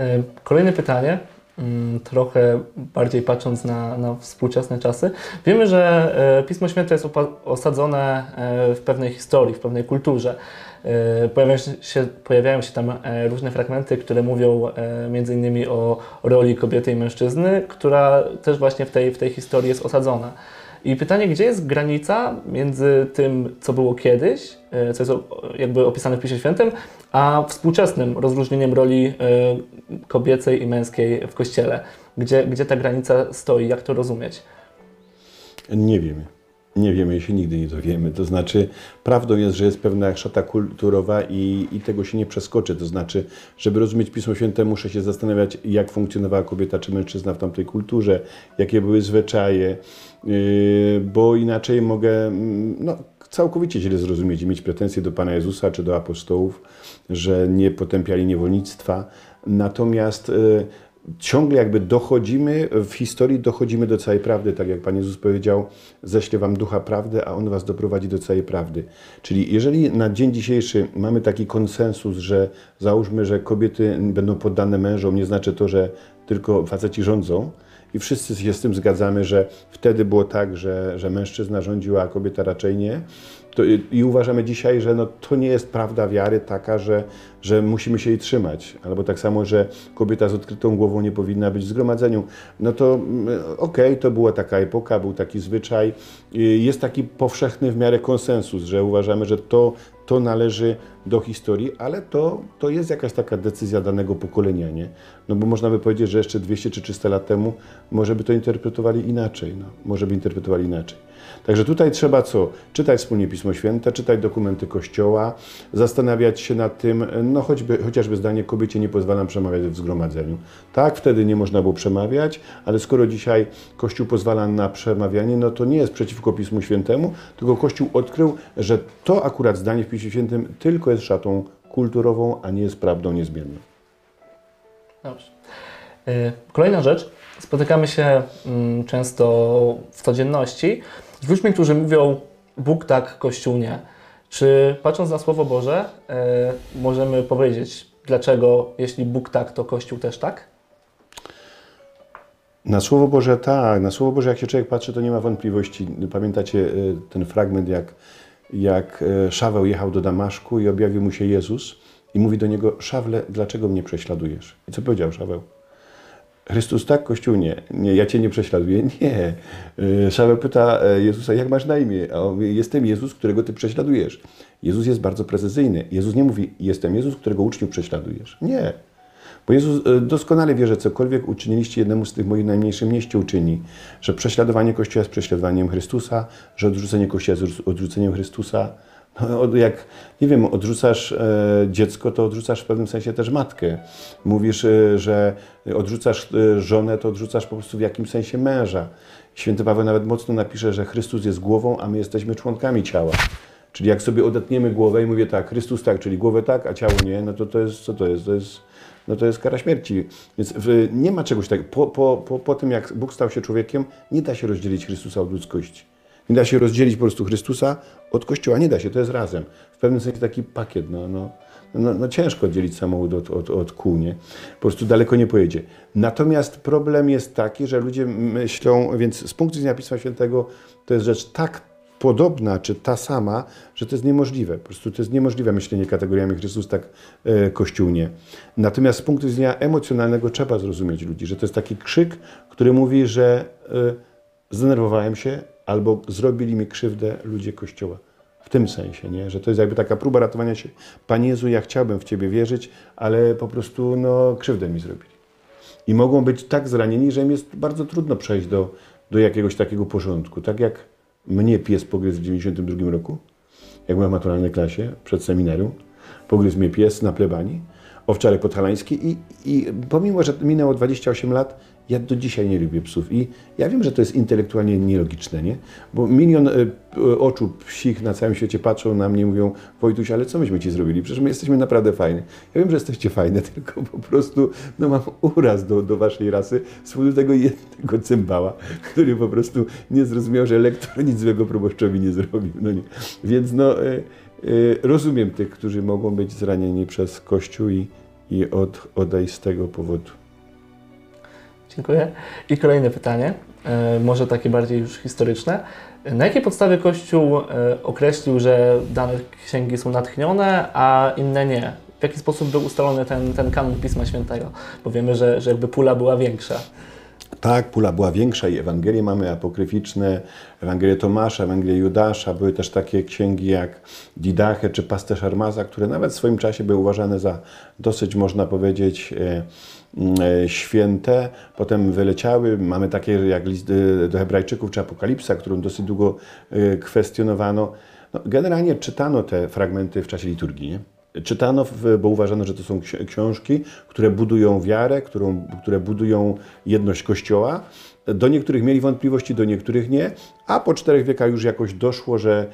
E, kolejne pytanie, mm, trochę bardziej patrząc na, na współczesne czasy. Wiemy, że e, Pismo Święte jest osadzone e, w pewnej historii, w pewnej kulturze. Pojawiają się, pojawiają się tam różne fragmenty, które mówią innymi o roli kobiety i mężczyzny, która też właśnie w tej, w tej historii jest osadzona. I pytanie, gdzie jest granica między tym, co było kiedyś, e, co jest jakby opisane w Piśmie Świętym, a współczesnym rozróżnieniem roli e, kobiecej i męskiej w Kościele? Gdzie, gdzie ta granica stoi? Jak to rozumieć? Nie wiemy. Nie wiemy i się nigdy nie dowiemy. To znaczy, prawdą jest, że jest pewna szata kulturowa i, i tego się nie przeskoczy. To znaczy, żeby rozumieć Pismo Święte, muszę się zastanawiać, jak funkcjonowała kobieta czy mężczyzna w tamtej kulturze, jakie były zwyczaje, yy, bo inaczej mogę mm, no, całkowicie źle zrozumieć i mieć pretensje do Pana Jezusa czy do apostołów, że nie potępiali niewolnictwa. Natomiast yy, ciągle jakby dochodzimy, w historii dochodzimy do całej prawdy, tak jak Pan Jezus powiedział, ześlę Wam ducha prawdy, a On Was doprowadzi do całej prawdy. Czyli jeżeli na dzień dzisiejszy mamy taki konsensus, że załóżmy, że kobiety będą poddane mężom, nie znaczy to, że tylko faceci rządzą, i wszyscy się z tym zgadzamy, że wtedy było tak, że, że mężczyzna rządził, a kobieta raczej nie, to, I uważamy dzisiaj, że no, to nie jest prawda wiary taka, że, że musimy się jej trzymać. Albo tak samo, że kobieta z odkrytą głową nie powinna być w zgromadzeniu. No to mm, okej, okay, to była taka epoka, był taki zwyczaj. Jest taki powszechny w miarę konsensus, że uważamy, że to, to należy do historii, ale to, to jest jakaś taka decyzja danego pokolenia, nie? No bo można by powiedzieć, że jeszcze 200 czy 300 lat temu może by to interpretowali inaczej, no. Może by interpretowali inaczej. Także tutaj trzeba co? Czytać wspólnie Pismo Święte, czytać dokumenty Kościoła, zastanawiać się nad tym, no choćby, chociażby zdanie kobiecie nie pozwalam przemawiać w zgromadzeniu. Tak, wtedy nie można było przemawiać, ale skoro dzisiaj Kościół pozwala na przemawianie, no to nie jest przeciwko Pismu Świętemu, tylko Kościół odkrył, że to akurat zdanie w Piśmie Świętym tylko jest szatą kulturową, a nie jest prawdą niezmienną. Dobrze. Y, kolejna rzecz. Spotykamy się mm, często w codzienności z ludźmi, którzy mówią Bóg tak, Kościół nie. Czy patrząc na Słowo Boże, e, możemy powiedzieć, dlaczego jeśli Bóg tak, to Kościół też tak? Na Słowo Boże tak. Na Słowo Boże, jak się człowiek patrzy, to nie ma wątpliwości. Pamiętacie e, ten fragment, jak, jak e, Szaweł jechał do Damaszku i objawił mu się Jezus i mówi do niego, Szawle, dlaczego mnie prześladujesz? I co powiedział Szaweł? Chrystus tak, Kościół nie. nie. Ja Cię nie prześladuję. Nie. E, Szaweł pyta e, Jezusa, jak masz na imię? A on mówi, jestem Jezus, którego Ty prześladujesz. Jezus jest bardzo precyzyjny. Jezus nie mówi, jestem Jezus, którego uczniów prześladujesz. Nie. Bo Jezus e, doskonale wie, że cokolwiek uczyniliście jednemu z tych moich najmniejszych, mnieście uczyni. Że prześladowanie Kościoła jest prześladowaniem Chrystusa, że odrzucenie Kościoła jest odrzuceniem Chrystusa. Jak, nie wiem, odrzucasz e, dziecko, to odrzucasz w pewnym sensie też matkę. Mówisz, e, że odrzucasz e, żonę, to odrzucasz po prostu w jakimś sensie męża. Święty Paweł nawet mocno napisze, że Chrystus jest głową, a my jesteśmy członkami ciała. Czyli jak sobie odetniemy głowę i mówię tak, Chrystus tak, czyli głowę tak, a ciało nie, no to to jest, co to jest? To jest, no to jest kara śmierci. Więc nie ma czegoś takiego. Po, po, po, po tym, jak Bóg stał się człowiekiem, nie da się rozdzielić Chrystusa od ludzkości. Nie da się rozdzielić po prostu Chrystusa od Kościoła. Nie da się, to jest razem. W pewnym sensie taki pakiet. No, no, no, no ciężko oddzielić samochód od, od, od kół, nie? Po prostu daleko nie pojedzie. Natomiast problem jest taki, że ludzie myślą, więc z punktu widzenia Pisma Świętego to jest rzecz tak podobna, czy ta sama, że to jest niemożliwe. Po prostu to jest niemożliwe myślenie kategoriami Chrystus, tak e, Kościół nie. Natomiast z punktu widzenia emocjonalnego trzeba zrozumieć ludzi, że to jest taki krzyk, który mówi, że e, zdenerwowałem się, albo zrobili mi krzywdę ludzie Kościoła. W tym sensie, nie? że to jest jakby taka próba ratowania się. Panie Jezu, ja chciałbym w Ciebie wierzyć, ale po prostu no, krzywdę mi zrobili. I mogą być tak zranieni, że im jest bardzo trudno przejść do, do jakiegoś takiego porządku. Tak jak mnie pies pogryzł w 92 roku, jak byłem w maturalnej klasie przed seminarium. Pogryzł mnie pies na plebanii, owczarek podhalański i, i pomimo, że minęło 28 lat, ja do dzisiaj nie lubię psów i ja wiem, że to jest intelektualnie nielogiczne, nie? Bo milion e, oczu psich na całym świecie patrzą na mnie i mówią Wojtuś, ale co myśmy Ci zrobili? Przecież my jesteśmy naprawdę fajni. Ja wiem, że jesteście fajne, tylko po prostu no, mam uraz do, do Waszej rasy z powodu tego jednego cymbała, który po prostu nie zrozumiał, że lektor nic złego proboszczowi nie zrobił. No nie. Więc no, e, rozumiem tych, którzy mogą być zranieni przez Kościół i, i od, odejść z tego powodu. Dziękuję. I kolejne pytanie, e, może takie bardziej już historyczne. Na jakiej podstawie Kościół e, określił, że dane księgi są natchnione, a inne nie? W jaki sposób był ustalony ten, ten kanon Pisma Świętego? Bo wiemy, że, że jakby pula była większa. Tak, pula była większa i Ewangelie mamy apokryficzne, Ewangelię Tomasza, Ewangelię Judasza, były też takie księgi jak Didache czy Pasterz Armaza, które nawet w swoim czasie były uważane za dosyć, można powiedzieć, e, e, święte. Potem wyleciały, mamy takie jak list do Hebrajczyków czy Apokalipsa, którą dosyć długo e, kwestionowano. No, generalnie czytano te fragmenty w czasie liturgii. Nie? Czytano, bo uważano, że to są ksi- książki, które budują wiarę, którą, które budują jedność Kościoła. Do niektórych mieli wątpliwości, do niektórych nie, a po czterech wiekach już jakoś doszło, że,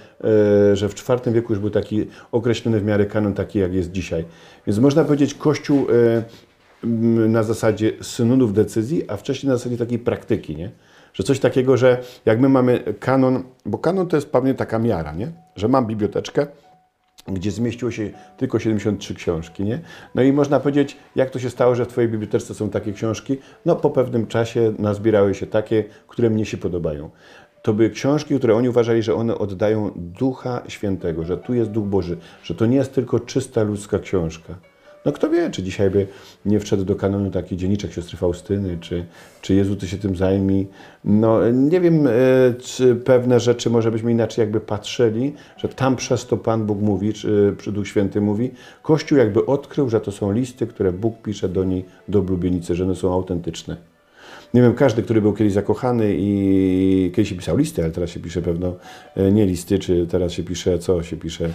e, że w IV wieku już był taki określony w miarę kanon, taki jak jest dzisiaj. Więc można powiedzieć, Kościół e, na zasadzie synonów decyzji, a wcześniej na zasadzie takiej praktyki, nie? Że coś takiego, że jak my mamy kanon, bo kanon to jest pewnie taka miara, nie? Że mam biblioteczkę, gdzie zmieściło się tylko 73 książki, nie? No i można powiedzieć, jak to się stało, że w Twojej bibliotece są takie książki? No po pewnym czasie nazbierały się takie, które mnie się podobają. To były książki, które oni uważali, że one oddają Ducha Świętego, że tu jest Duch Boży, że to nie jest tylko czysta ludzka książka. No kto wie, czy dzisiaj by nie wszedł do kanonu taki dzienniczek siostry Faustyny, czy, czy Jezu, ty się tym zajmij. No nie wiem, e, czy pewne rzeczy może byśmy inaczej jakby patrzyli, że tam przez to Pan Bóg mówi, czy Duch Święty mówi. Kościół jakby odkrył, że to są listy, które Bóg pisze do niej, do oblubienicy, że one są autentyczne. Nie wiem, każdy, który był kiedyś zakochany i kiedyś się pisał listy, ale teraz się pisze pewno e, nie listy, czy teraz się pisze, co się pisze,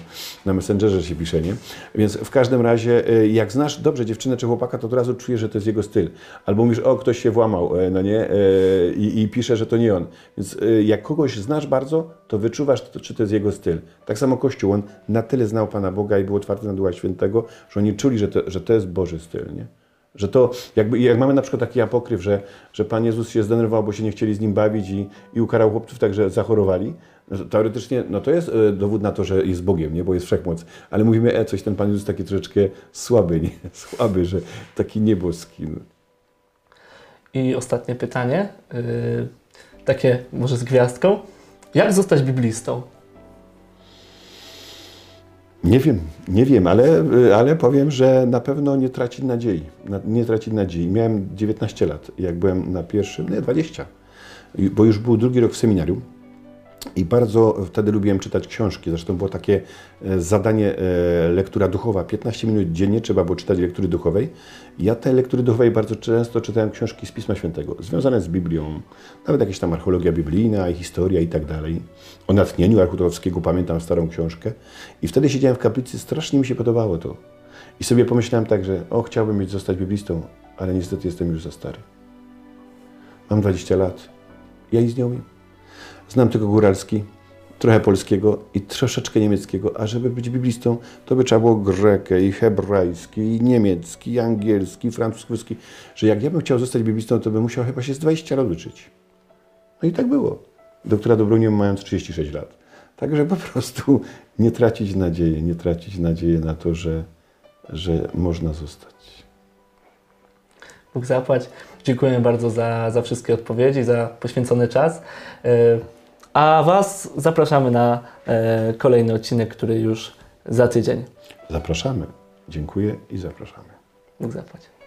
na Messengerze się pisze, nie? Więc w każdym razie, e, jak znasz dobrze dziewczynę czy chłopaka, to od razu czujesz, że to jest jego styl. Albo mówisz, o, ktoś się włamał, e, no nie? I, i pisze, że to nie on. Więc jak kogoś znasz bardzo, to wyczuwasz, to, czy to jest jego styl. Tak samo Kościół, on na tyle znał Pana Boga i był otwarty na Ducha Świętego, że oni czuli, że to, że to jest Boży styl, nie? Że to, jakby, jak mamy na przykład taki apokryf, że, że Pan Jezus się zdenerwował, bo się nie chcieli z Nim bawić i, i ukarał chłopców tak, że zachorowali, no teoretycznie, no to jest e, dowód na to, że jest Bogiem, nie? bo jest wszechmoc. Ale mówimy, e, coś ten Pan Jezus taki troszeczkę słaby, nie? Słaby, że taki nieboski. No. I ostatnie pytanie, yy, takie może z gwiazdką. Jak zostać biblistą? Nie wiem, nie wiem, ale, y, ale powiem, że na pewno nie tracić nadziei. Na, nie tracić nadziei. Miałem 19 lat, jak byłem na pierwszym, nie, 20, I- bo już był drugi rok w seminarium. I bardzo wtedy lubiłem czytać książki. Zresztą było takie e, zadanie e, lektura duchowa. 15 minut dziennie trzeba było czytać lektury duchowej. Ja tej lektury duchowej bardzo często czytałem książki z Pisma Świętego, związane z Biblią. Nawet jakieś tam archeologia biblijna i historia i tak dalej. O natchnieniu Archutowskiego pamiętam starą książkę. I wtedy siedziałem w kaplicy, strasznie mi się podobało to. I sobie pomyślałem tak, że o, chciałbym mieć zostać biblistą, ale niestety jestem już za stary. Mam 20 lat. Ja nic nie umiem. Znam tylko góralski, trochę polskiego i troszeczkę niemieckiego, a żeby być biblistą, to by trzeba było grekę i hebrajski, i niemiecki, i angielski, i francuski, że jak ja bym chciał zostać biblistą, to bym musiał chyba się z 20 lat uczyć. No i tak było. Doktora Dobroniłem mając 36 lat. Także po prostu nie tracić nadziei, nie tracić nadziei na to, że, że można zostać. Bóg zapłać. Dziękuję bardzo za, za wszystkie odpowiedzi, za poświęcony czas. A Was zapraszamy na e, kolejny odcinek, który już za tydzień. Zapraszamy. Dziękuję i zapraszamy. Bóg zapłać.